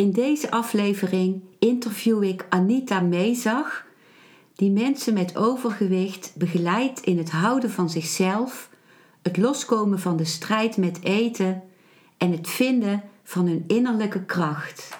In deze aflevering interview ik Anita Mezag, die mensen met overgewicht begeleidt in het houden van zichzelf, het loskomen van de strijd met eten en het vinden van hun innerlijke kracht.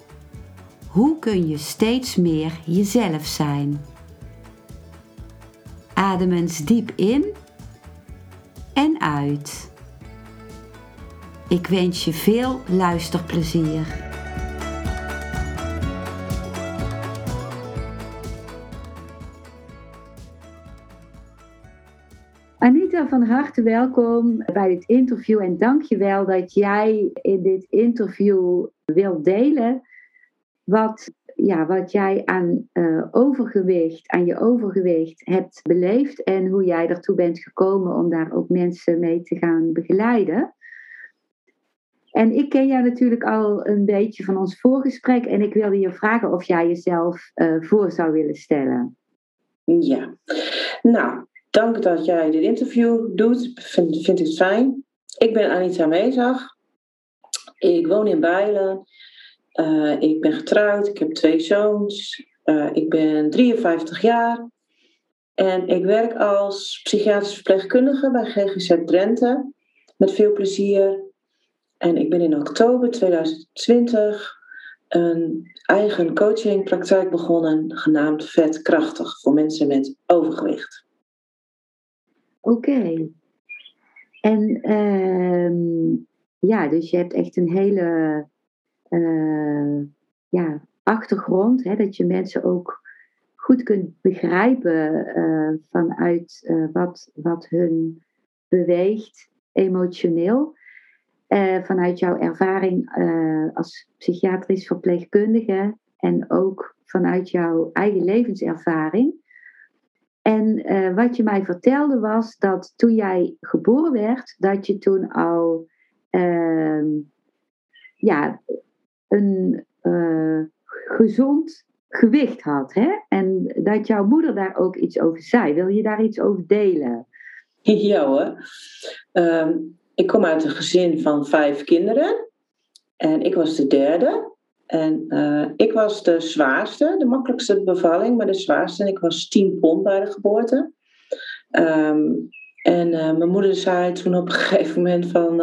hoe kun je steeds meer jezelf zijn? Adem eens diep in en uit. Ik wens je veel luisterplezier. Anita, van harte welkom bij dit interview en dank je wel dat jij in dit interview wilt delen wat, ja, wat jij aan uh, overgewicht, aan je overgewicht hebt beleefd en hoe jij ertoe bent gekomen om daar ook mensen mee te gaan begeleiden. En ik ken jou natuurlijk al een beetje van ons voorgesprek en ik wilde je vragen of jij jezelf uh, voor zou willen stellen. Ja, nou, dank dat jij dit interview doet. Vind, vind ik fijn. Ik ben Anita Meezag. Ik woon in Bijlen. Uh, ik ben getrouwd, ik heb twee zoons. Uh, ik ben 53 jaar. En ik werk als psychiatrisch verpleegkundige bij GGZ Drenthe. Met veel plezier. En ik ben in oktober 2020 een eigen coachingpraktijk begonnen, genaamd Vetkrachtig, voor mensen met overgewicht. Oké. En uh, ja, dus je hebt echt een hele uh, ja, achtergrond, hè, dat je mensen ook goed kunt begrijpen uh, vanuit uh, wat, wat hun beweegt emotioneel. vanuit jouw ervaring als psychiatrisch verpleegkundige en ook vanuit jouw eigen levenservaring. En wat je mij vertelde was dat toen jij geboren werd, dat je toen al ehm, ja, een uh, gezond gewicht had. Hè? En dat jouw moeder daar ook iets over zei. Wil je daar iets over delen? Ja hoor. Ehm, ik kom uit een gezin van vijf kinderen. En ik was de derde. En uh, ik was de zwaarste, de makkelijkste bevalling, maar de zwaarste. En ik was 10 pond bij de geboorte. Um, en uh, mijn moeder zei toen op een gegeven moment van,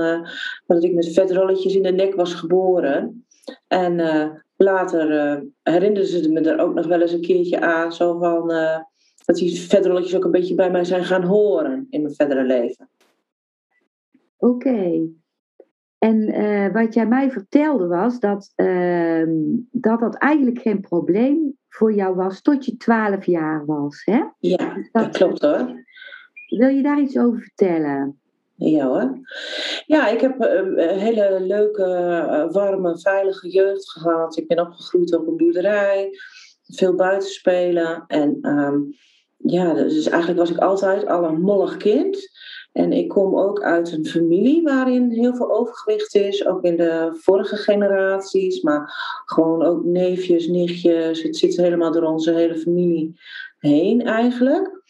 dat ik met vetrolletjes in de nek was geboren. En uh, later uh, herinnerde ze me er ook nog wel eens een keertje aan, zo van uh, dat die vetrolletjes ook een beetje bij mij zijn gaan horen in mijn verdere leven. Oké. Okay. En wat jij mij vertelde was dat, ehm, dat dat eigenlijk geen probleem voor jou was tot je 12 jaar was, hè? Ja, dat, dat klopt hoor. Wil je daar iets over vertellen? Ja hoor. Ja, ik heb een hele leuke, eh, warme, veilige jeugd gehad. Ik ben opgegroeid op een boerderij, veel buiten spelen. En um, ja, dus eigenlijk was ik altijd al een mollig kind. En ik kom ook uit een familie waarin heel veel overgewicht is. Ook in de vorige generaties. Maar gewoon ook neefjes, nichtjes. Het zit helemaal door onze hele familie heen eigenlijk.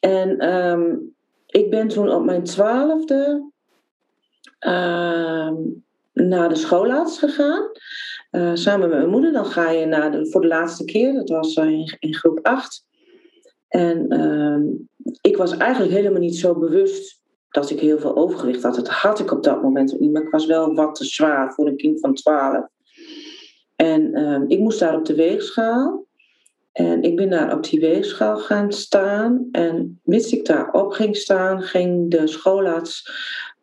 En um, ik ben toen op mijn twaalfde uh, naar de schoolarts gegaan. Uh, samen met mijn moeder. Dan ga je naar de, voor de laatste keer. Dat was in, in groep 8. En uh, ik was eigenlijk helemaal niet zo bewust dat ik heel veel overgewicht had. Dat had ik op dat moment niet. Maar ik was wel wat te zwaar voor een kind van 12. En ehm, ik moest daar op de weegschaal. En ik ben daar op die weegschaal gaan staan. En mits ik daarop ging staan, ging de schoolarts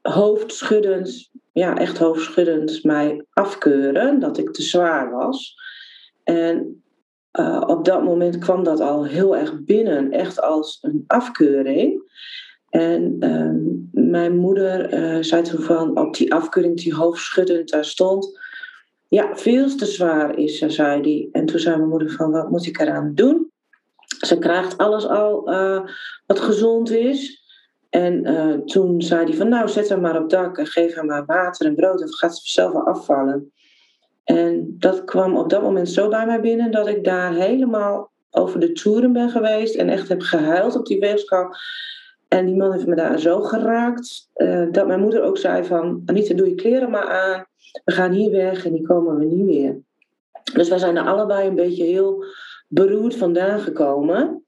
hoofdschuddend, ja echt hoofdschuddend, mij afkeuren dat ik te zwaar was. En eh, op dat moment kwam dat al heel erg binnen, echt als een afkeuring. En ehm, mijn moeder uh, zei toen van op die afkeuring die hoofdschuddend daar stond. Ja, veel te zwaar is ze, zei die. En toen zei mijn moeder van wat moet ik eraan doen? Ze krijgt alles al uh, wat gezond is. En toen zei hij van nou zet haar maar op dak en geef haar maar water en brood. Of gaat ze zelf wel afvallen. En dat kwam op dat moment zo bij mij binnen dat ik daar helemaal over de toeren ben geweest en echt heb gehuild op die weegschaal. En die man heeft me daar zo geraakt uh, dat mijn moeder ook zei van Anita doe je kleren maar aan, we gaan hier weg en die komen we niet weer. Dus wij zijn er allebei een beetje heel beroerd vandaan gekomen.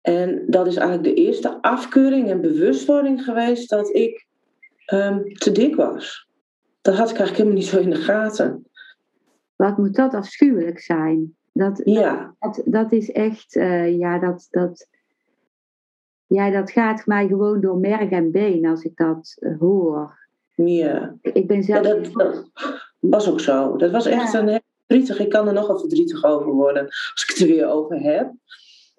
En dat is eigenlijk de eerste afkeuring en bewustwording geweest dat ik um, te dik was. Dat had ik eigenlijk helemaal niet zo in de gaten. Wat moet dat afschuwelijk zijn? Dat, ja. dat, dat is echt, uh, ja, dat, dat, ja, dat gaat mij gewoon door merg en been als ik dat uh, hoor. Ja. Ik ben zelf... Ja, dat, dat, was ook zo. Dat was echt ja. een verdrietig. Ik kan er nogal verdrietig over worden als ik het er weer over heb.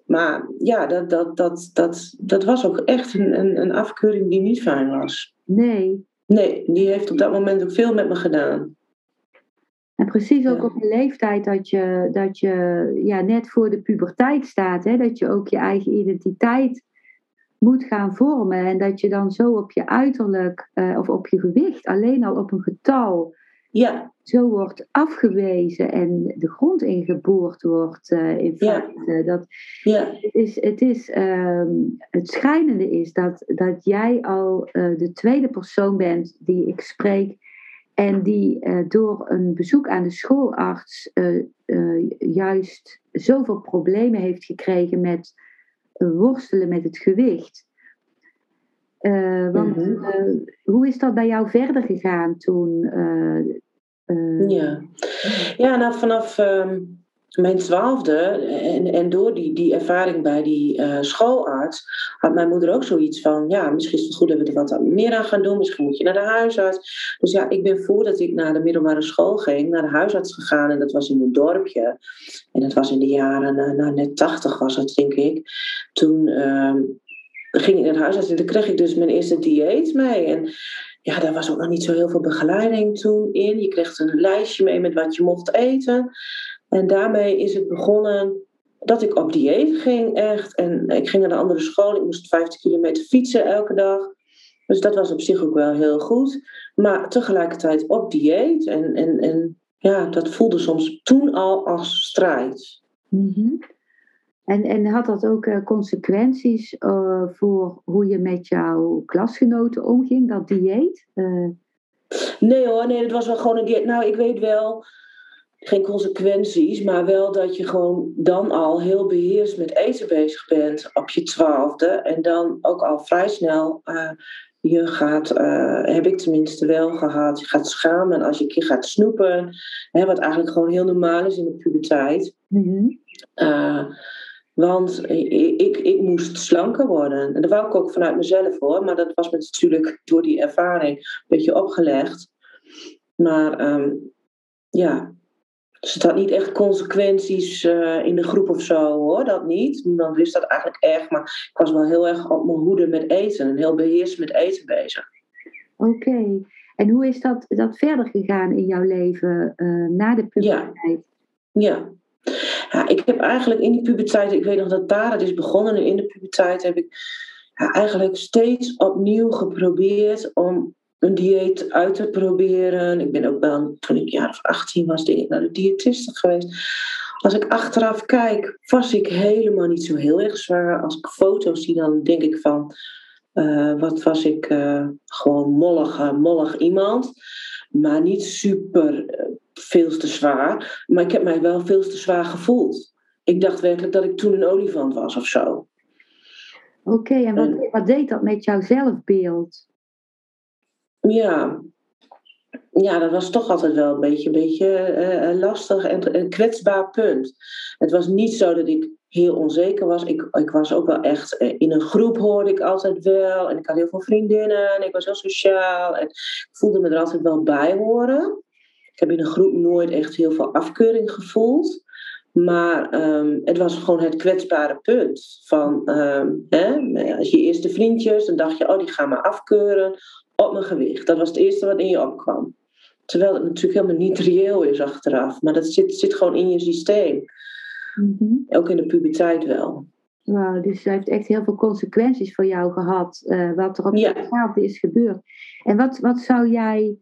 Maar ja, dat, dat, dat, dat, dat was ook echt een, een, een afkeuring die niet fijn was. Nee. Nee, die heeft op dat moment ook veel met me gedaan. En precies ook op een leeftijd dat je, dat je ja, net voor de puberteit staat, hè, dat je ook je eigen identiteit moet gaan vormen. En dat je dan zo op je uiterlijk uh, of op je gewicht, alleen al op een getal, ja. zo wordt afgewezen en de grond ingeboord wordt. Uh, in feite. Ja. Dat, ja. Het, is, het, is, um, het schijnende is dat, dat jij al uh, de tweede persoon bent die ik spreek en die uh, door een bezoek aan de schoolarts juist zoveel problemen heeft gekregen met worstelen met het gewicht. want mm -hmm. hoe is dat bij jou verder gegaan toen? ja. ja, nou vanaf um, mijn twaalfde en, en door die, die ervaring bij die uh, schoolarts had mijn moeder ook zoiets van, ja, misschien is het goed dat we er wat meer aan gaan doen, misschien moet je naar de huisarts. Dus ja, ik ben voordat ik naar de middelbare school ging, naar de huisarts gegaan en dat was in een dorpje. En dat was in de jaren, uh, nou net tachtig was het denk ik. Toen uh, ging ik naar de huisarts en toen kreeg ik dus mijn eerste dieet mee. En ja, daar was ook nog niet zo heel veel begeleiding toen in. Je kreeg een lijstje mee met wat je mocht eten. En daarmee is het begonnen dat ik op dieet ging, echt. En ik ging naar een andere school. Ik moest 50 kilometer fietsen elke dag. Dus dat was op zich ook wel heel goed. Maar tegelijkertijd op dieet. En, en, en ja, dat voelde soms toen al als strijd. Mm -hmm. en, en had dat ook uh, consequenties uh, voor hoe je met jouw klasgenoten omging, dat dieet? Uh... Nee hoor, nee, het was wel gewoon een dieet. Nou, ik weet wel geen consequenties, maar wel dat je gewoon dan al heel beheerst met eten bezig bent op je twaalfde. En dan ook al vrij snel uh, je gaat, uh, heb ik tenminste wel gehad, je gaat schamen als je een keer gaat snoepen. Hè, wat eigenlijk gewoon heel normaal is in de puberteit. Mm -hmm. uh, want ik, ik, ik, moest slanker worden. En dat wou ik ook vanuit mezelf hoor. Maar dat was me natuurlijk door die ervaring een beetje opgelegd. Maar um, ja, dus het had niet echt consequenties uh, in de groep of zo hoor, dat niet. Niemand wist dat eigenlijk echt, maar ik was wel heel erg op mijn hoede met eten en heel beheerst met eten bezig. Oké, okay. en hoe is dat, dat verder gegaan in jouw leven uh, na de puberteit? Ja. ja. ja. ik heb eigenlijk in die puberteit, ik weet nog dat daar het is begonnen en in de puberteit heb ik ja, eigenlijk steeds opnieuw geprobeerd om een dieet uit te proberen. Ik ben ook wel, toen ik jaar of 18 was, denk ik naar de diëtiste geweest. Als ik achteraf kijk, was ik helemaal niet zo heel erg zwaar. Als ik foto's zie, dan denk ik van, uh, wat was ik uh, gewoon mollig, uh, mollig iemand. Maar niet super veel te zwaar. Maar ik heb mij wel veel te zwaar gevoeld. Ik dacht werkelijk dat ik toen een olifant was of zo. Oké, okay, en wat, wat deed dat met jouw zelfbeeld? Ja. ja, dat was toch altijd wel een beetje, beetje uh, lastig en een kwetsbaar punt. Het was niet zo dat ik heel onzeker was. Ik, ik was ook wel echt in een groep hoorde ik altijd wel. En ik had heel veel vriendinnen en ik was heel sociaal. En ik voelde me er altijd wel bij horen. Ik heb in een groep nooit echt heel veel afkeuring gevoeld. Maar ehm, het was gewoon het kwetsbare punt. Van, ehm, hè, als je eerste vriendjes, dan dacht je, oh, die gaan me afkeuren op mijn gewicht. Dat was het eerste wat in je opkwam. Terwijl het natuurlijk helemaal niet reëel is achteraf. Maar dat zit, zit gewoon in je systeem. Mhm. Ook in de puberteit wel. Wauw, dus dat heeft echt heel veel consequenties voor jou gehad, eh, wat er op Ja. jezelf is gebeurd. En wat, wat zou jij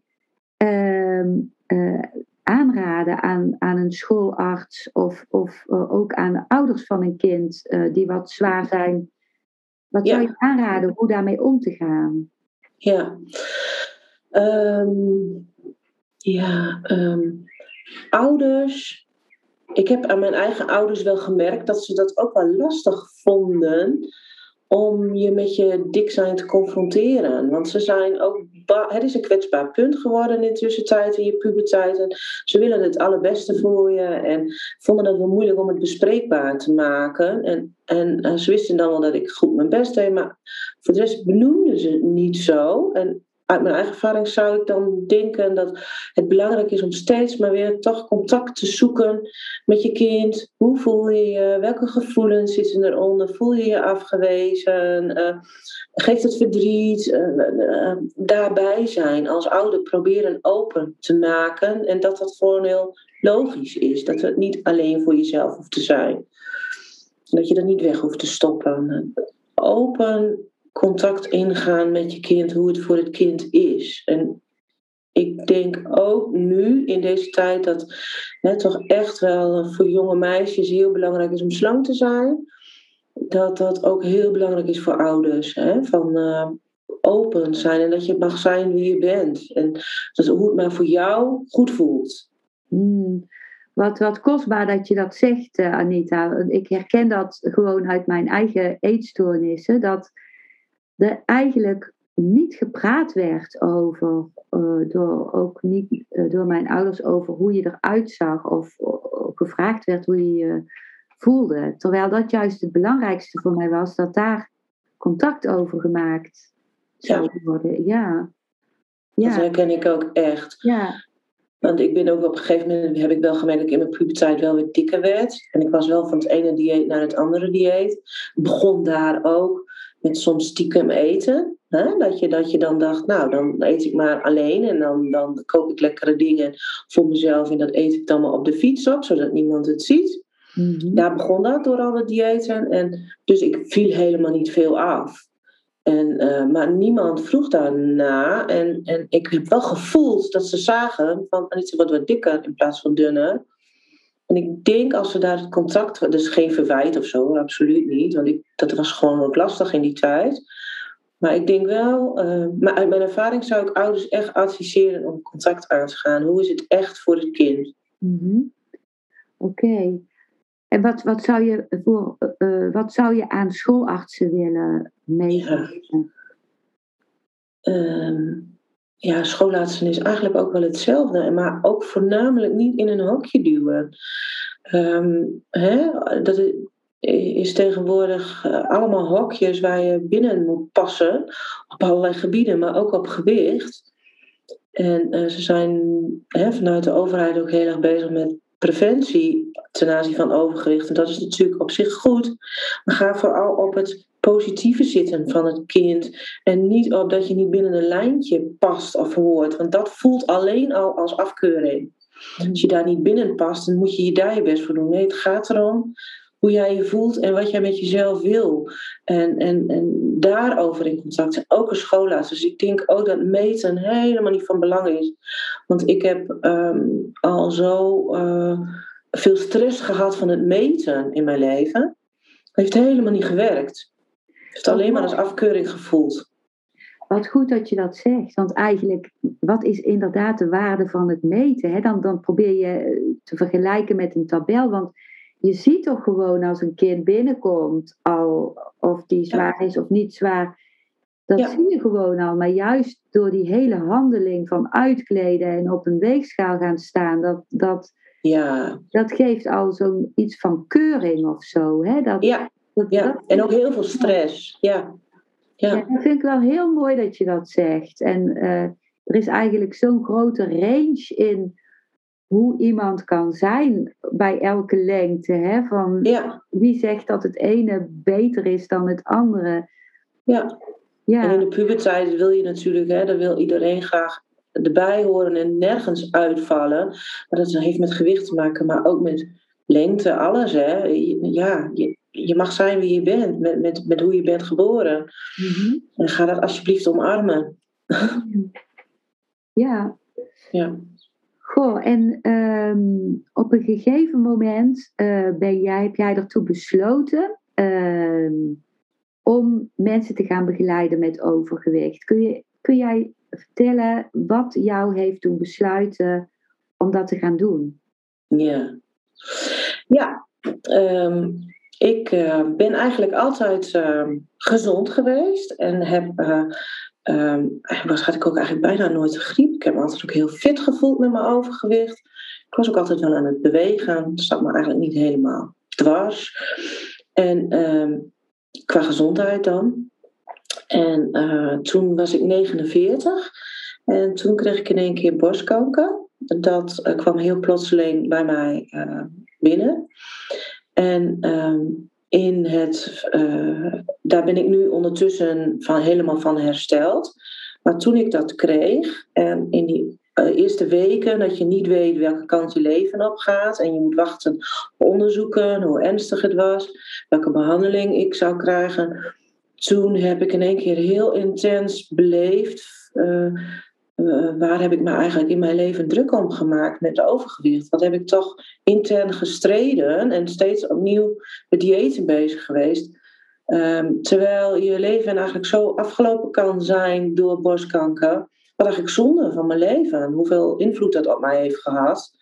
ehm, eh, aanraden aan, aan een schoolarts of, of eh, ook aan de ouders van een kind die wat zwaar zijn? Wat zou je aanraden hoe daarmee om te gaan? Ja. Ehm, ja, ehm, ouders. Ik heb aan mijn eigen ouders wel gemerkt dat ze dat ook wel lastig vonden om je met je dik zijn te confronteren. Want ze zijn ook. Het is een kwetsbaar punt geworden in de tussentijd in je puberteit. En ze willen het allerbeste voor je. En vonden het wel moeilijk om het bespreekbaar te maken. En, en ze wisten dan wel dat ik goed mijn best deed. Maar voor de rest benoemden ze het niet zo. En uit mijn eigen ervaring zou ik dan denken dat het belangrijk is om steeds maar weer toch contact te zoeken met je kind. Hoe voel je je? Welke gevoelens zitten eronder? Voel je je afgewezen? Eh, geeft het verdriet? Eh, eh, daarbij zijn als ouder proberen open te maken. En dat dat gewoon heel logisch is. Dat het niet alleen voor jezelf hoeft te zijn. Dat je dat niet weg hoeft te stoppen. Open contact ingaan met je kind, hoe het voor het kind is. En ik denk ook nu in deze tijd dat het toch echt wel voor jonge meisjes heel belangrijk is om slank te zijn. Dat dat ook heel belangrijk is voor ouders. Hè? Van eh, open zijn en dat je mag zijn wie je bent. En dus hoe het maar voor jou goed voelt. Hmm. Wat, wat kostbaar dat je dat zegt, eh, Anita. Ik herken dat gewoon uit mijn eigen eetstoornissen. Dat er eigenlijk niet gepraat werd over, eh, door, ook niet eh, door mijn ouders, over hoe je eruit zag. Of, of gevraagd werd hoe je je voelde. Terwijl dat juist het belangrijkste voor mij was, dat daar contact over gemaakt zou worden. Ja. Dat Ja, herken ik ook echt. ja. Want ik ben ook op een gegeven moment, heb ik wel gemerkt dat ik in mijn puberteit wel weer dikker werd. En ik was wel van het ene dieet naar het andere dieet. Begon daar ook met soms stiekem eten. Hè? Dat, je, dat je dan dacht, nou dan eet ik maar alleen. En dan, dan koop ik lekkere dingen voor mezelf. En dat eet ik dan maar op de fiets op, zodat niemand het ziet. Mhm. Daar begon dat door alle diëten. En dus ik viel helemaal niet veel af. En, eh, maar niemand vroeg daarna. En, en ik heb wel gevoeld dat ze zagen van Anita wordt wat dikker in plaats van dunner. En ik denk als ze daar het contact... Dus geen verwijt of zo, absoluut niet. Want ik, dat was gewoon ook lastig in die tijd. Maar ik denk wel... eh, maar uit mijn ervaring zou ik ouders echt adviseren om contact aan te gaan. Hoe is het echt voor het kind? Mhm. Oké. En wat, wat, zou je voor, eh, eh, wat zou je aan schoolartsen willen meegeven? Ehm, ja, schoolplaatsen is eigenlijk ook wel hetzelfde, maar ook voornamelijk niet in een hokje duwen. Ehm, hè, dat is, is tegenwoordig eh, allemaal hokjes waar je binnen moet passen, op allerlei gebieden, maar ook op gewicht. En eh, ze zijn hè, vanuit de overheid ook heel erg bezig met preventie ten aanzien van overgewicht. En dat is natuurlijk op zich goed, maar ga vooral op het positieve zitten van het kind. En niet op dat je niet binnen een lijntje past of hoort. Want dat voelt alleen al als afkeuring. Als je daar niet binnen past, dan moet je je daar je best voor doen. Nee, het gaat erom hoe jij je voelt en wat jij met jezelf wil. En, en, en daarover in contact zijn. Ook een schoolarts. Dus ik denk ook dat meten helemaal niet van belang is. Want ik heb ehm, al zo uh, veel stress gehad van het meten in mijn leven. Het heeft helemaal niet gewerkt. Het heeft alleen maar als afkeuring gevoeld. Wat goed dat je dat zegt. Want eigenlijk, wat is inderdaad de waarde van het meten? Hè? Dan, dan probeer je te vergelijken met een tabel. Want je ziet toch gewoon als een kind binnenkomt, al of die zwaar is of niet zwaar. Dat ja. zie je gewoon al. Maar juist door die hele handeling van uitkleden en op een weegschaal gaan staan, dat, dat, ja. dat geeft al zo'n iets van keuring of zo. Hè? Dat, ja, ja. En ook heel veel stress. Ja. Ja. ja, dat vind ik wel heel mooi dat je dat zegt. En uh, er is eigenlijk zo'n grote range in hoe iemand kan zijn bij elke lengte. Hè? Van Ja, wie zegt dat het ene beter is dan het andere? ja. Ja, En in de puberteit wil je natuurlijk, hè, daar wil iedereen graag erbij horen en nergens uitvallen. Maar dat heeft met gewicht te maken, maar ook met lengte, alles. Hè. Ja, je, je mag zijn wie je bent, met, met, met hoe je bent geboren. Mhm. En ga dat alsjeblieft omarmen. ja. Ja. Goh, en ehm, op een gegeven moment eh, ben jij, heb jij ertoe besloten ehm, om mensen te gaan begeleiden met overgewicht. Kun, je, kun jij vertellen wat jou heeft doen besluiten om dat te gaan doen? Ja, ja ehm, ik eh, ben eigenlijk altijd ehm, gezond geweest en heb, eh, ehm, was, had ik ook eigenlijk bijna nooit een griep. Ik heb me altijd ook heel fit gevoeld met mijn overgewicht. Ik was ook altijd wel aan het bewegen. Het zat me eigenlijk niet helemaal dwars. En ehm, qua gezondheid dan. En eh, toen was ik 49 en toen kreeg ik in één keer borstkanker. Dat kwam heel plotseling bij mij binnen. En ehm, in het, eh, daar ben ik nu ondertussen van, helemaal van hersteld. Maar toen ik dat kreeg, en in die eh, eerste weken dat je niet weet welke kant je leven op gaat en je moet wachten op onderzoeken, hoe ernstig het was, welke behandeling ik zou krijgen. Toen heb ik in één keer heel intens beleefd. eh, eh, waar heb ik me eigenlijk in mijn leven druk om gemaakt met overgewicht? Wat heb ik toch intern gestreden en steeds opnieuw met diëten bezig geweest? Ehm, terwijl je leven eigenlijk zo afgelopen kan zijn door borstkanker. Wat eigenlijk zonde van mijn leven. Hoeveel invloed dat op mij heeft gehad.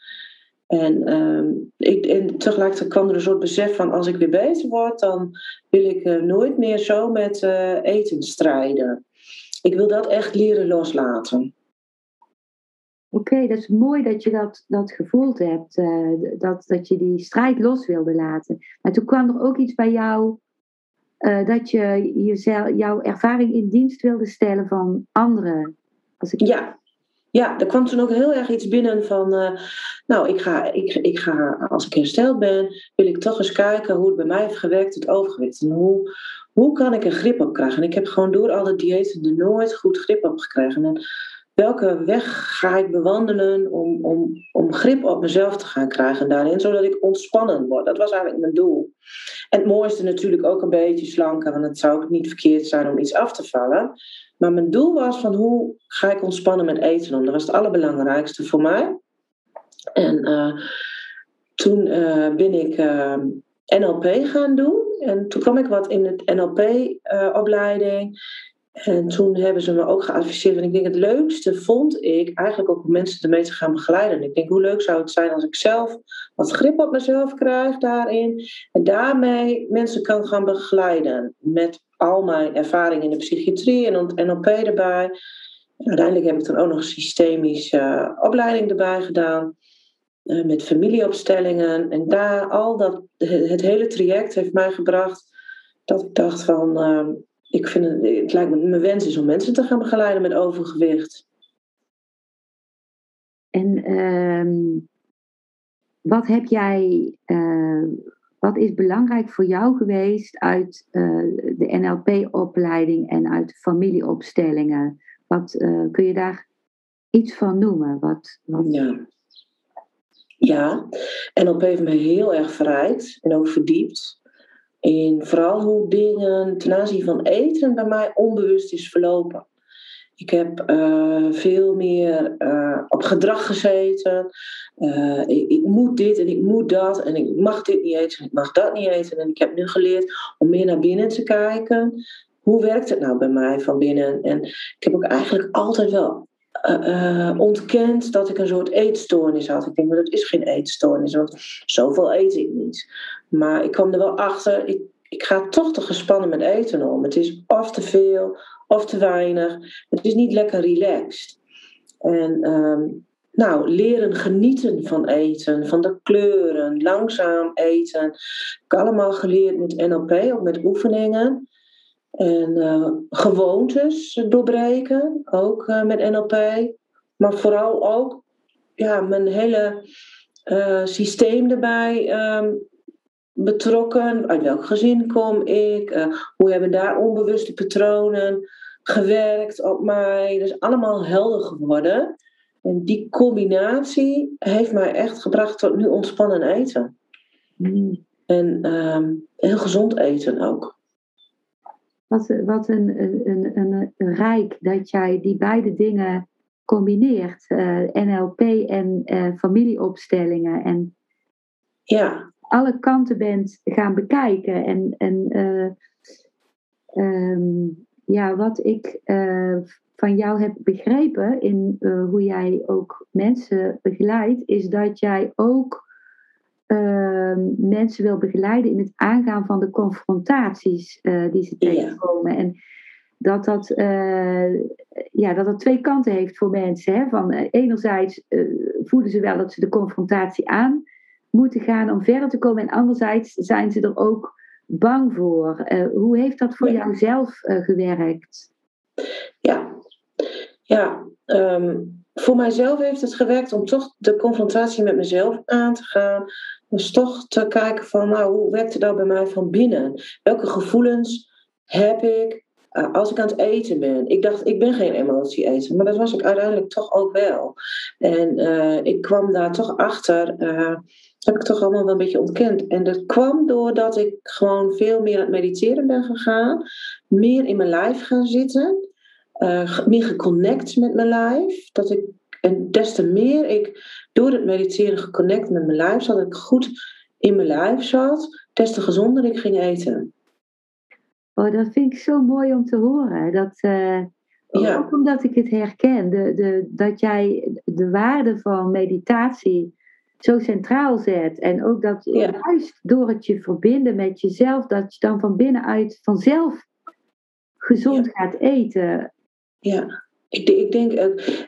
En, ehm, ik, en tegelijkertijd kwam er een soort besef van als ik weer beter word, dan wil ik eh, nooit meer zo met eh, eten strijden. Ik wil dat echt leren loslaten. Oké, dat is mooi dat je dat, dat gevoeld hebt, eh, dat, dat je die strijd los wilde laten. Maar toen kwam er ook iets bij jou eh, dat je jezelf, jouw ervaring in dienst wilde stellen van anderen. Als ik... Ja. Ja, er kwam toen ook heel erg iets binnen van, eh, nou, ik ga, ik, ik ga, als ik hersteld ben, wil ik toch eens kijken hoe het bij mij heeft gewerkt, het overgewicht. En hoe, hoe kan ik er grip op krijgen? En ik heb gewoon door alle diëten er nooit goed grip op gekregen. En welke weg ga ik bewandelen om, om, om grip op mezelf te gaan krijgen daarin, zodat ik ontspannen word. Dat was eigenlijk mijn doel. Het mooiste natuurlijk ook een beetje slanker, want het zou ook niet verkeerd zijn om iets af te vallen. Maar mijn doel was van hoe ga ik ontspannen met eten om. Dat was het allerbelangrijkste voor mij. En uh, toen uh, ben ik uh, NLP gaan doen. En toen kwam ik wat in het NLP-opleiding. En toen hebben ze me ook geadviseerd. En ik denk het leukste vond ik eigenlijk ook om mensen ermee te gaan begeleiden. Ik denk hoe leuk zou het zijn als ik zelf wat grip op mezelf krijg daarin. En daarmee mensen kan gaan begeleiden. Met al mijn ervaring in de psychiatrie en NLP erbij. En uiteindelijk heb ik dan ook nog een systemische opleiding erbij gedaan. Uh, met familieopstellingen. En daar al dat, het hele traject heeft mij gebracht dat ik dacht van. Uh, ik vind het, het lijkt me, mijn wens is om mensen te gaan begeleiden met overgewicht. En uh, wat heb jij, uh, wat is belangrijk voor jou geweest uit uh, de NLP-opleiding en uit familieopstellingen? Wat uh, kun je daar iets van noemen? Wat, wat... Ja. ja, NLP heeft me heel erg verrijkt en ook verdiept in vooral hoe dingen ten aanzien van eten bij mij onbewust is verlopen. Ik heb uh, veel meer uh, op gedrag gezeten. Uh, ik, ik, moet dit en ik moet dat en ik mag dit niet eten en ik mag dat niet eten. En ik heb nu geleerd om meer naar binnen te kijken. Hoe werkt het nou bij mij van binnen? En ik heb ook eigenlijk altijd wel ontkend dat ik een soort eetstoornis had. Ik denk, maar dat is geen eetstoornis, want zoveel eet ik niet. Maar ik kwam er wel achter, ik, ik ga toch te gespannen met eten om. Het is of te veel of te weinig. Het is niet lekker relaxed. En um, nou, leren genieten van eten, van de kleuren, langzaam eten. Ik heb allemaal geleerd met NLP, ook met oefeningen. En uh, gewoontes doorbreken, ook uh, met NLP. Maar vooral ook ja, mijn hele uh, systeem erbij ehm, betrokken. Uit welk gezin kom ik? Uh, hoe hebben daar onbewuste patronen gewerkt op mij? Dus allemaal helder geworden. En die combinatie heeft mij echt gebracht tot nu ontspannen eten. Mm. En um, heel gezond eten ook. Wat, wat een, een, een, een, rijk dat jij die beide dingen combineert. Uh, eh, NLP en uh, familieopstellingen. En ja. Alle kanten bent gaan bekijken. En, en uh, um, ja, wat ik van jou heb begrepen in hoe jij ook mensen begeleidt, is dat jij ook Ehm, mensen wil begeleiden in het aangaan van de confrontaties die ze tegenkomen. En dat dat, ja, dat dat twee kanten heeft voor mensen. Hè? Van, enerzijds voelen ze wel dat ze de confrontatie aan moeten gaan om verder te komen. En anderzijds zijn ze er ook bang voor. hoe heeft dat voor jou zelf gewerkt? Ja, ja um, voor mijzelf heeft het gewerkt om toch de confrontatie met mezelf aan te gaan. Dus toch te kijken van, nou, hoe werkt het nou bij mij van binnen? Welke gevoelens heb ik uh, als ik aan het eten ben? Ik dacht, ik ben geen emotie eten, maar dat was ik uiteindelijk toch ook wel. En uh, ik kwam daar toch achter, uh, heb ik toch allemaal wel een beetje ontkend. En dat kwam doordat ik gewoon veel meer aan het mediteren ben gegaan, meer in mijn lijf gaan zitten. meer geconnect met mijn lijf. Dat ik en des te meer ik door het mediteren geconnect met mijn lijf zat, dat ik goed in mijn lijf zat, des te gezonder ik ging eten. Oh, dat vind ik zo mooi om te horen. Dat, uh, ja. Ook omdat ik het herken, de, de, dat jij de waarde van meditatie zo centraal zet. En ook dat juist door het je verbinden met jezelf, dat je dan van binnenuit vanzelf gezond gaat eten. Ja. Ik, ik denk,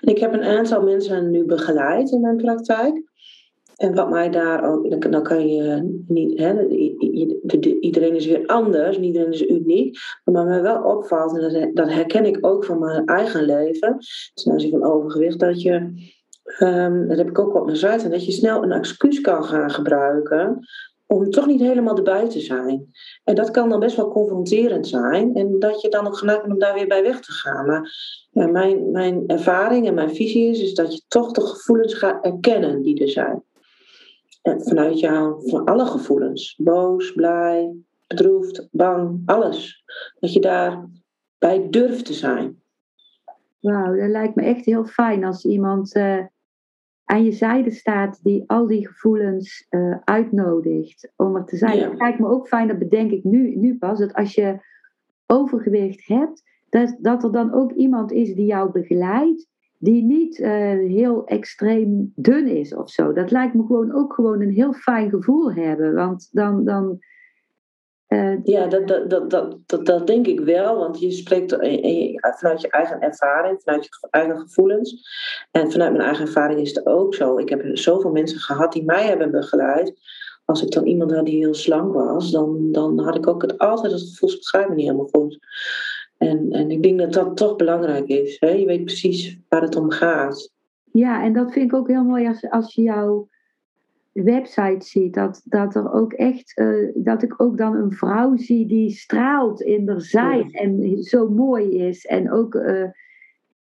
ik heb een aantal mensen nu begeleid in mijn praktijk. En wat mij daar ook, dan kan je niet, hè, iedereen is weer anders, iedereen is uniek. Maar wat mij wel opvalt, en dat, herken ik ook van mijn eigen leven, ten aanzien van overgewicht, dat je, um, dat heb ik ook op mijn site, dat je snel een excuus kan gaan gebruiken om toch niet helemaal erbij te zijn. En dat kan dan best wel confronterend zijn. En dat je dan ook bent om daar weer bij weg te gaan. Maar mijn, mijn ervaring en mijn visie is, is dat je toch de gevoelens gaat erkennen die er zijn. En vanuit jou, van alle gevoelens. Boos, blij, bedroefd, bang, alles. Dat je daarbij durft te zijn. Wauw, dat lijkt me echt heel fijn als iemand... Uh aan je zijde staat die al die gevoelens uh, uitnodigt om er te zijn. Ja. Het lijkt me ook fijn, dat bedenk ik nu, nu pas, dat als je overgewicht hebt, dat, dat er dan ook iemand is die jou begeleidt, die niet uh, heel extreem dun is of zo. Dat lijkt me gewoon ook gewoon een heel fijn gevoel hebben, want dan, dan uh, ja, dat, dat, dat, dat, dat, denk ik wel, want je spreekt vanuit je eigen ervaring, vanuit je eigen gevoelens. En vanuit mijn eigen ervaring is het ook zo. Ik heb zoveel mensen gehad die mij hebben begeleid. Als ik dan iemand had die heel slank was, dan, dan had ik ook het, altijd het gevoel, niet helemaal goed. En, en ik denk dat dat toch belangrijk is. Hè? Je weet precies waar het om gaat. Ja, en dat vind ik ook heel mooi als, als je jou website ziet, dat, dat er ook echt, uh, dat ik ook dan een vrouw zie die straalt in haar zijn en zo mooi is. En ook, uh,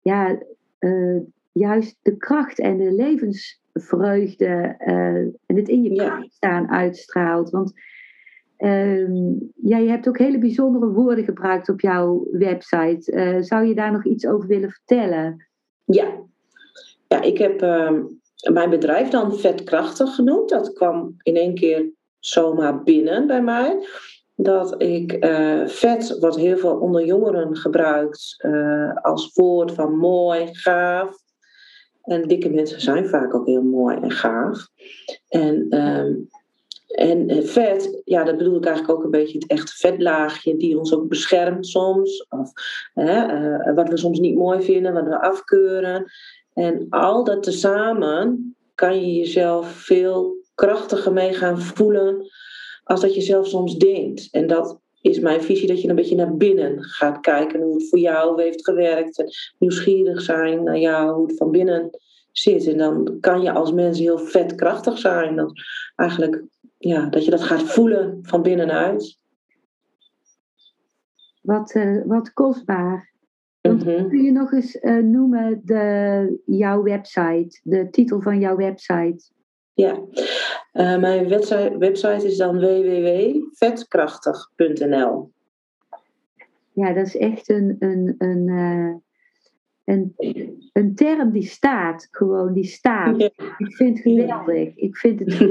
ja, uh, juist de kracht en de levensvreugde en het in je kracht staan uitstraalt. Want ehm, ja, je hebt ook hele bijzondere woorden gebruikt op jouw website. zou je daar nog iets over willen vertellen? Ja, ja ik heb ehm, mijn bedrijf dan vetkrachtig genoemd. Dat kwam in één keer zomaar binnen bij mij. Dat ik uh, vet, wat heel veel onder jongeren gebruikt uh, als woord van mooi, gaaf. En dikke mensen zijn vaak ook heel mooi en gaaf. En, um, en eh, vet, ja, dat bedoel ik eigenlijk ook een beetje het echte vetlaagje die ons ook beschermt soms. Of uh, wat we soms niet mooi vinden, wat we afkeuren. En al dat tezamen kan je jezelf veel krachtiger mee gaan voelen als dat je zelf soms denkt. En dat is mijn visie, dat je een beetje naar binnen gaat kijken hoe het voor jou heeft gewerkt. Nieuwsgierig zijn naar jou, hoe het van binnen zit. En dan kan je als mens heel vetkrachtig zijn. Dat, eigenlijk, ja, dat je dat gaat voelen van binnenuit. Wat, uh, wat kostbaar. Want mhm. Kun je nog eens uh, noemen de, jouw website, de titel van jouw website? Ja, uh, mijn website, website is dan www.vetkrachtig.nl. Ja, dat is echt een, een, een, een, een term die staat, gewoon die staat. Ik vind het geweldig. Ik vind het,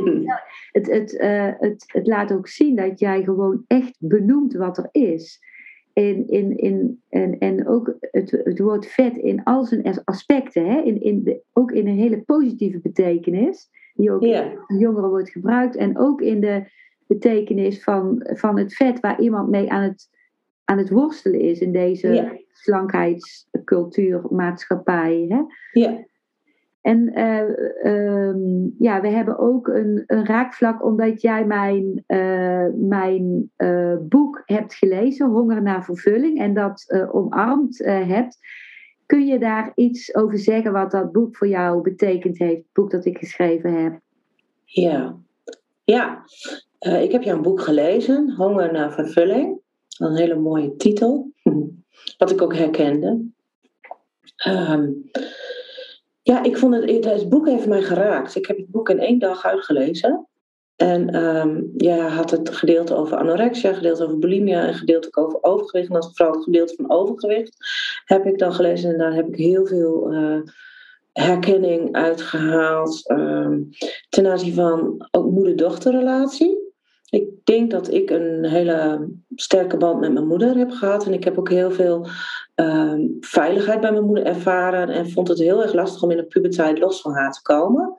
het, het, uh, het, het laat ook zien dat jij gewoon echt benoemt wat er is. In, in, in, en, en ook het, het woord vet in al zijn aspecten, hè? In, in de, ook in een hele positieve betekenis die ook in jongeren wordt gebruikt. En ook in de betekenis van, van het vet waar iemand mee aan het, aan het worstelen is in deze yeah. slankheidscultuur, maatschappij. Hè? Yeah. En uh, um, ja, we hebben ook een, een raakvlak omdat jij mijn, uh, mijn uh, boek hebt gelezen, Honger naar vervulling, en dat omarmd hebt. Kun je daar iets over zeggen wat dat boek voor jou betekend heeft, het boek dat ik geschreven heb? Ja, ja. Ik heb jouw boek gelezen, Honger naar vervulling. Een hele mooie titel, wat ik ook herkende. Um, ja, ik vond het, het boek heeft mij geraakt. Ik heb het boek in één dag uitgelezen. En um, ja, had het gedeelte over anorexia, gedeelte over bulimia en gedeelte over overgewicht. En als vooral het gedeelte van overgewicht heb ik dan gelezen en daar heb ik heel veel uh, herkenning uitgehaald um, ten aanzien van ook moeder-dochterrelatie. Ik denk dat ik een hele sterke band met mijn moeder heb gehad. En ik heb ook heel veel um, veiligheid bij mijn moeder ervaren. En vond het heel erg lastig om in de puberteit los van haar te komen.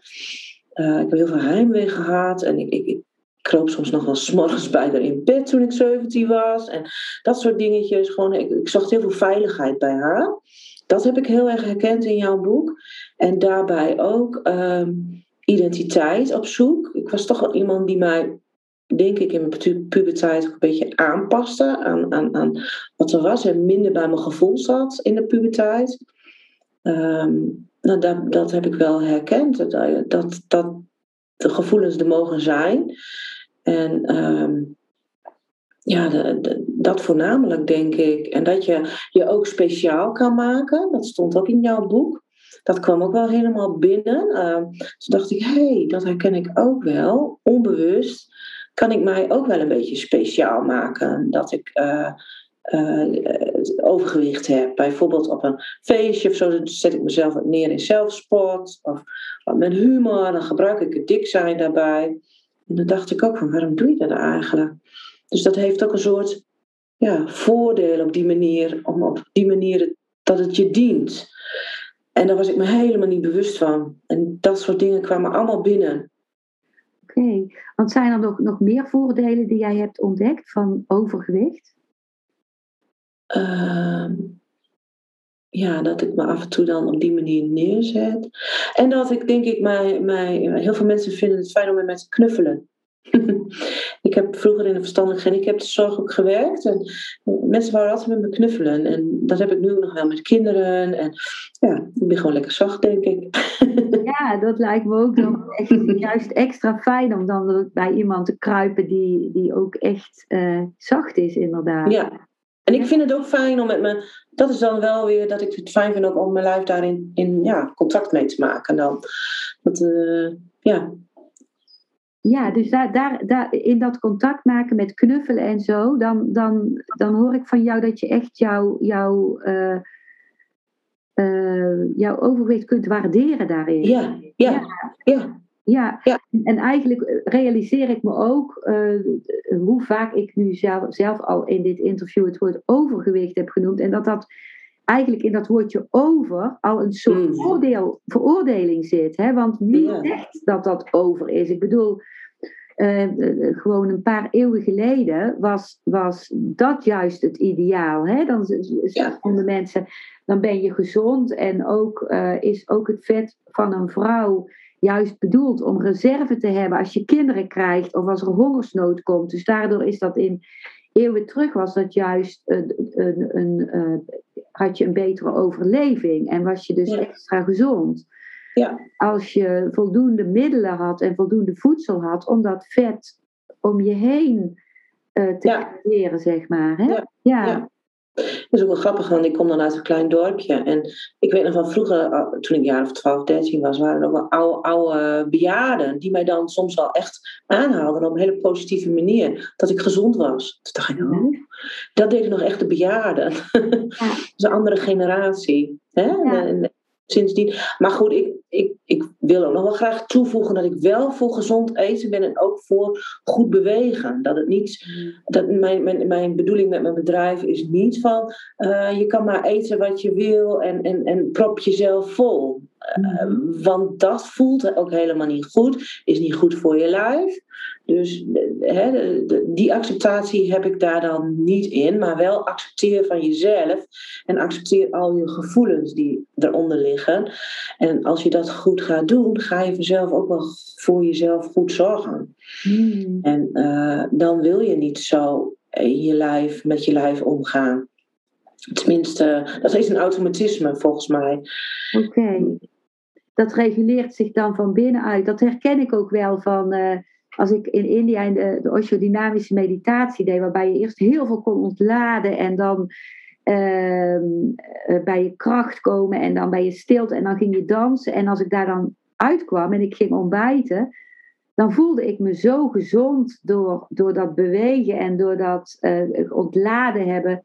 Uh, ik heb heel veel heimwee gehad en ik, ik, kroop soms nog wel s'morgens bij haar in bed toen ik 17 was. En dat soort dingetjes. Gewoon, ik, zocht heel veel veiligheid bij haar. Dat heb ik heel erg herkend in jouw boek. En daarbij ook um, identiteit op zoek. Ik was toch wel iemand die mij, denk ik, in mijn puberteit ook een beetje aanpaste aan, aan, aan wat er was. En minder bij mijn gevoel zat in de puberteit. Um, nou, dat, dat heb ik wel herkend. Dat, dat, dat de gevoelens er mogen zijn. En um, ja, dat voornamelijk denk ik. En dat je je ook speciaal kan maken. Dat stond ook in jouw boek. Dat kwam ook wel helemaal binnen. Toen dacht ik, hé, hey, dat herken ik ook wel. Onbewust kan ik mij ook wel een beetje speciaal maken. Dat ik uh, uh, overgewicht heb. Bijvoorbeeld op een feestje of zo, zet ik mezelf neer in zelfsport. Of met humor, dan gebruik ik het dik zijn daarbij. En dan dacht ik ook van, waarom doe je dat eigenlijk? Dus dat heeft ook een soort ja, voordeel op die manier, om op die manier dat het je dient. En daar was ik me helemaal niet bewust van. En dat soort dingen kwamen allemaal binnen. Oké, want zijn er nog, nog meer voordelen die jij hebt ontdekt van overgewicht? Uh, ja, dat ik me af en toe dan op die manier neerzet. En dat ik denk ik, mij, mij, heel veel mensen vinden het fijn om met te knuffelen. ik heb vroeger in de verstandelijke gehandicaptenzorg ook gewerkt. En mensen wouden altijd met me knuffelen. En dat heb ik nu nog wel met kinderen. En ja, ik ben gewoon lekker zacht, denk ik. ja, dat lijkt me ook nog echt, juist extra fijn om dan bij iemand te kruipen die, die ook echt uh, zacht is, inderdaad. Ja, en ik vind het ook fijn om met me, dat is dan wel weer dat ik het fijn vind ook om mijn lijf daarin in, ja, contact mee te maken dan. Dat, uh, ja. Ja, dus daar, daar, daar, in dat contact maken met knuffelen en zo, dan, dan, dan hoor ik van jou dat je echt jouw jou, uh, uh, jouw overgewicht kunt waarderen daarin. Ja, ja, ja. Ja, en eigenlijk realiseer ik me ook uh, hoe vaak ik nu zelf, zelf al in dit interview het woord overgewicht heb genoemd. En dat dat eigenlijk in dat woordje over al een soort mm. oordeel, veroordeling zit. Hè? Want wie zegt dat dat over is? Ik bedoel, uh, gewoon een paar eeuwen geleden was, was dat juist het ideaal. Hè? Dan zeggen de mensen, dan ben je gezond en ook uh, is ook het vet van een vrouw juist bedoeld om reserve te hebben als je kinderen krijgt of als er hongersnood komt. Dus daardoor is dat in eeuwen terug was dat juist een, een, een had je een betere overleving en was je dus extra gezond. Ja. Als je voldoende middelen had en voldoende voedsel had om dat vet om je heen uh, te creëren, zeg maar. Hè? Ja. Ja. Ja. Dat is ook wel grappig, want ik kom dan uit een klein dorpje. En ik weet nog van vroeger, toen ik een jaar of 12, 13 was, waren er ook wel oude, oude bejaarden die mij dan soms wel echt aanhaalden op een hele positieve manier. Dat ik gezond was. Toen dacht ik, oh, dat deden nog echt de bejaarden. dat is een andere generatie. Hè? Ja. En- sindsdien. Maar goed, ik, ik, ik wil ook nog wel graag toevoegen dat ik wel voor gezond eten ben en ook voor goed bewegen. Dat het niet, dat mijn, mijn, mijn bedoeling met mijn bedrijf is niet van eh, je kan maar eten wat je wil en, en, en prop jezelf vol. Eh, want dat voelt ook helemaal niet goed, is niet goed voor je lijf. Dus eh, hè, die acceptatie heb ik daar dan niet in, maar wel accepteer van jezelf en accepteer al je gevoelens die eronder liggen. En als je dat goed gaat doen, ga je vanzelf ook wel voor jezelf goed zorgen. Hmm. En eh, dan wil je niet zo in je lijf, met je lijf omgaan. Tenminste, dat is een automatisme volgens mij. Oké. Dat reguleert zich dan van binnenuit. Dat herken ik ook wel van eh, als ik in India in de, de osho-dynamische meditatie deed, waarbij je eerst heel veel kon ontladen en dan ehm, eh, bij je kracht komen en dan bij je stilte en dan ging je dansen. En als ik daar dan uitkwam en ik ging ontbijten, dan voelde ik me zo gezond door, door dat bewegen en door dat eh, ontladen hebben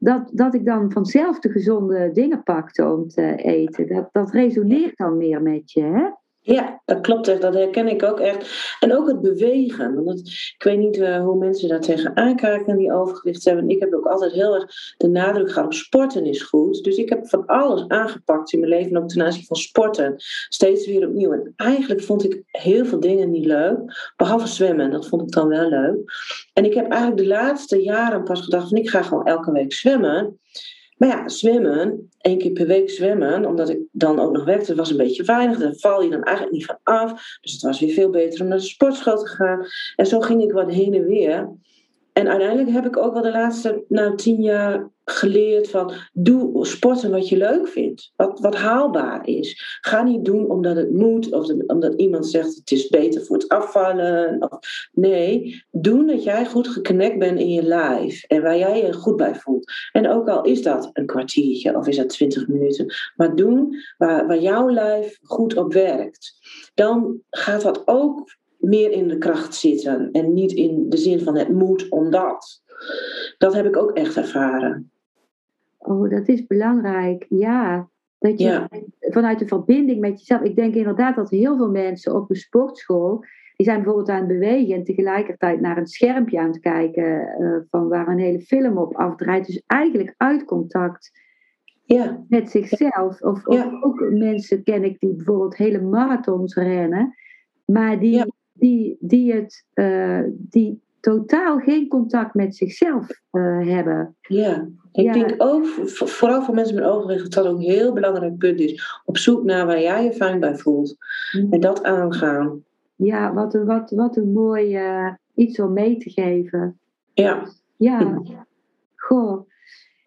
dat, dat ik dan vanzelf de gezonde dingen pakte om te eten. Dat, dat resoneert dan meer met je, hè? Ja, dat klopt echt. Dat herken ik ook echt. En ook het bewegen. Want ik weet niet eh, hoe mensen daar tegenaan kijken die overgewicht hebben. Ik heb ook altijd heel erg de nadruk gehad op sporten is goed. Dus ik heb van alles aangepakt in mijn leven, ook ten aanzien van sporten. Steeds weer opnieuw. En eigenlijk vond ik heel veel dingen niet leuk. Behalve zwemmen, dat vond ik dan wel leuk. En ik heb eigenlijk de laatste jaren pas gedacht van ik ga gewoon elke week zwemmen. Maar ja, zwemmen, één keer per week zwemmen, omdat ik dan ook nog werkte, was een beetje weinig. Daar val je dan eigenlijk niet van af. Dus het was weer veel beter om naar de sportschool te gaan. En zo ging ik wat heen en weer. En uiteindelijk heb ik ook wel de laatste nou, tien jaar geleerd van doe sporten wat je leuk vindt. Wat, wat haalbaar is. Ga niet doen omdat het moet of dat- omdat iemand zegt het is beter voor het afvallen. Of, nee, doen dat jij goed geconnect bent in je lijf en waar jij je goed bij voelt. En ook al is dat een kwartiertje of is dat twintig minuten, maar doen waar, waar jouw lijf goed op werkt. Dan gaat dat ook meer in de kracht zitten en niet in de zin van het moet omdat. Dat heb ik ook echt ervaren. Oh, dat is belangrijk. Ja, dat je Ja. vanuit de verbinding met jezelf. Ik denk inderdaad dat heel veel mensen op een sportschool. Die zijn bijvoorbeeld aan het bewegen en tegelijkertijd naar een schermpje aan het kijken. eh, van waar een hele film op afdraait. Dus eigenlijk uit contact Ja, met zichzelf. Of, of Ja. ook mensen ken ik die bijvoorbeeld hele marathons rennen, maar die. Die, die, het, eh, die totaal geen contact met zichzelf eh, hebben. ja. Ik Ja. denk ook, vo- vooral voor mensen met overgewicht, dat dat ook een heel belangrijk punt is. Op zoek naar waar jij je fijn bij voelt. En dat aangaan. Ja, wat een, wat, wat een mooi eh, iets om mee te geven. Ja, Ja, goh.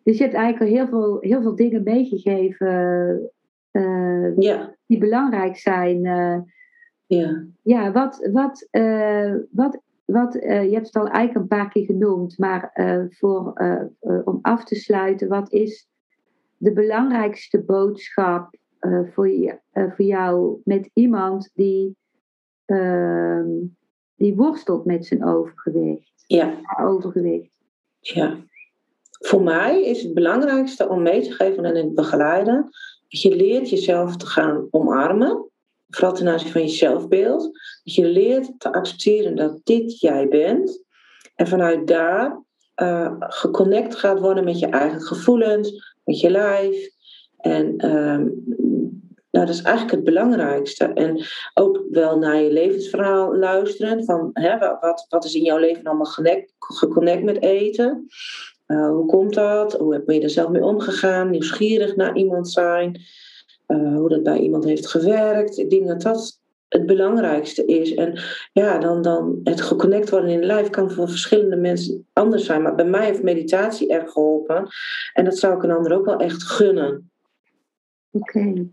Dus je hebt eigenlijk al heel veel, heel veel dingen meegegeven ja, die belangrijk zijn. Ja. Ja, wat, wat, eh, wat, wat eh, je hebt het al eigenlijk een paar keer genoemd, maar eh, voor, om af te sluiten, wat is de belangrijkste boodschap voor, je, voor jou met iemand die, ehm, die worstelt met zijn overgewicht? ja. overgewicht. Ja. Voor mij is het belangrijkste om mee te geven en in het begeleiden. Dat je leert jezelf te gaan omarmen. Vooral ten aanzien van je zelfbeeld. Dat je leert te accepteren dat dit jij bent. En vanuit daar eh, geconnect gaat worden met je eigen gevoelens, met je lijf. En ehm, nou, dat is eigenlijk het belangrijkste. En ook wel naar je levensverhaal luisteren. Van, hè, wat, wat is in jouw leven allemaal geconnect, geconnect met eten? Uh, hoe komt dat? Hoe ben je er zelf mee omgegaan? Nieuwsgierig naar iemand zijn? Uh, hoe dat bij iemand heeft gewerkt? Ik denk dat dat het belangrijkste is. En ja, dan, dan het geconnect worden in lijf kan voor verschillende mensen anders zijn. Maar bij mij heeft meditatie erg geholpen. En dat zou ik een ander ook wel echt gunnen. Oké. Okay.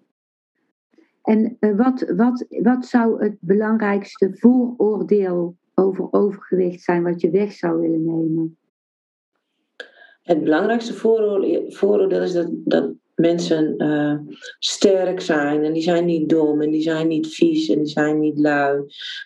En uh, wat, wat, wat zou het belangrijkste vooroordeel over overgewicht zijn wat je weg zou willen nemen? Het belangrijkste vooroordeel, vooroordeel is dat, dat mensen uh, sterk zijn en die zijn niet dom en die zijn niet vies en die zijn niet lui.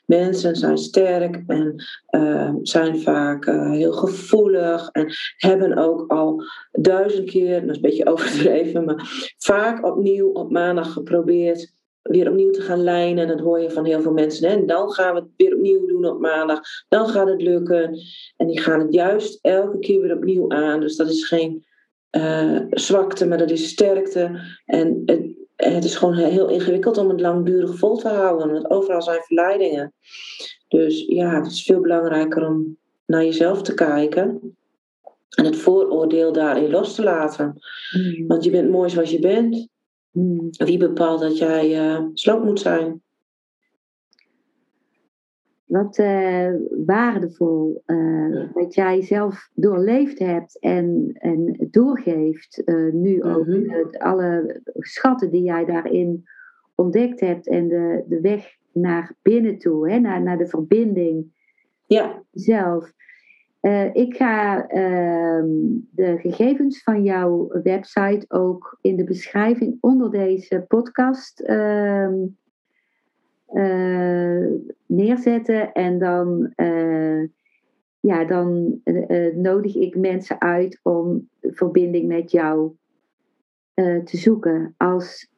Mensen zijn sterk en uh, zijn vaak uh, heel gevoelig en hebben ook al duizend keer, dat is een beetje overdreven, maar vaak opnieuw op maandag geprobeerd weer opnieuw te gaan lijnen. Dat hoor je van heel veel mensen. En dan gaan we het weer opnieuw doen op maandag. Dan gaat het lukken. En die gaan het juist elke keer weer opnieuw aan. Dus dat is geen uh, zwakte, maar dat is sterkte. En het, het, is gewoon heel ingewikkeld om het langdurig vol te houden, want overal zijn verleidingen. Dus ja, het is veel belangrijker om naar jezelf te kijken en het vooroordeel daarin los te laten. Mm. Want je bent mooi zoals je bent. Mm. Wie bepaalt dat jij uh, slank moet zijn? Wat uh, waardevol uh, wat jij zelf doorleefd hebt en, en doorgeeft. Uh, nu ook mhm. alle schatten die jij daarin ontdekt hebt en de, de weg naar binnen toe, hè, naar, naar de verbinding ja. zelf. ik ga ehm, de gegevens van jouw website ook in de beschrijving onder deze podcast ehm, neerzetten. En dan, uh, ja, dan uh, nodig ik mensen uit om verbinding met jou te zoeken. Als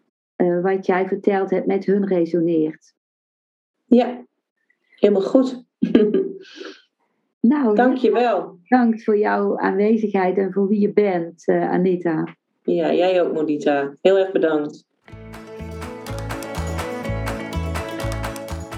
wat jij verteld hebt met hun resoneert. Ja, helemaal goed. nou, dank je wel. Dank voor jouw aanwezigheid en voor wie je bent, Anita. Ja, jij ook, Monita. Heel erg bedankt.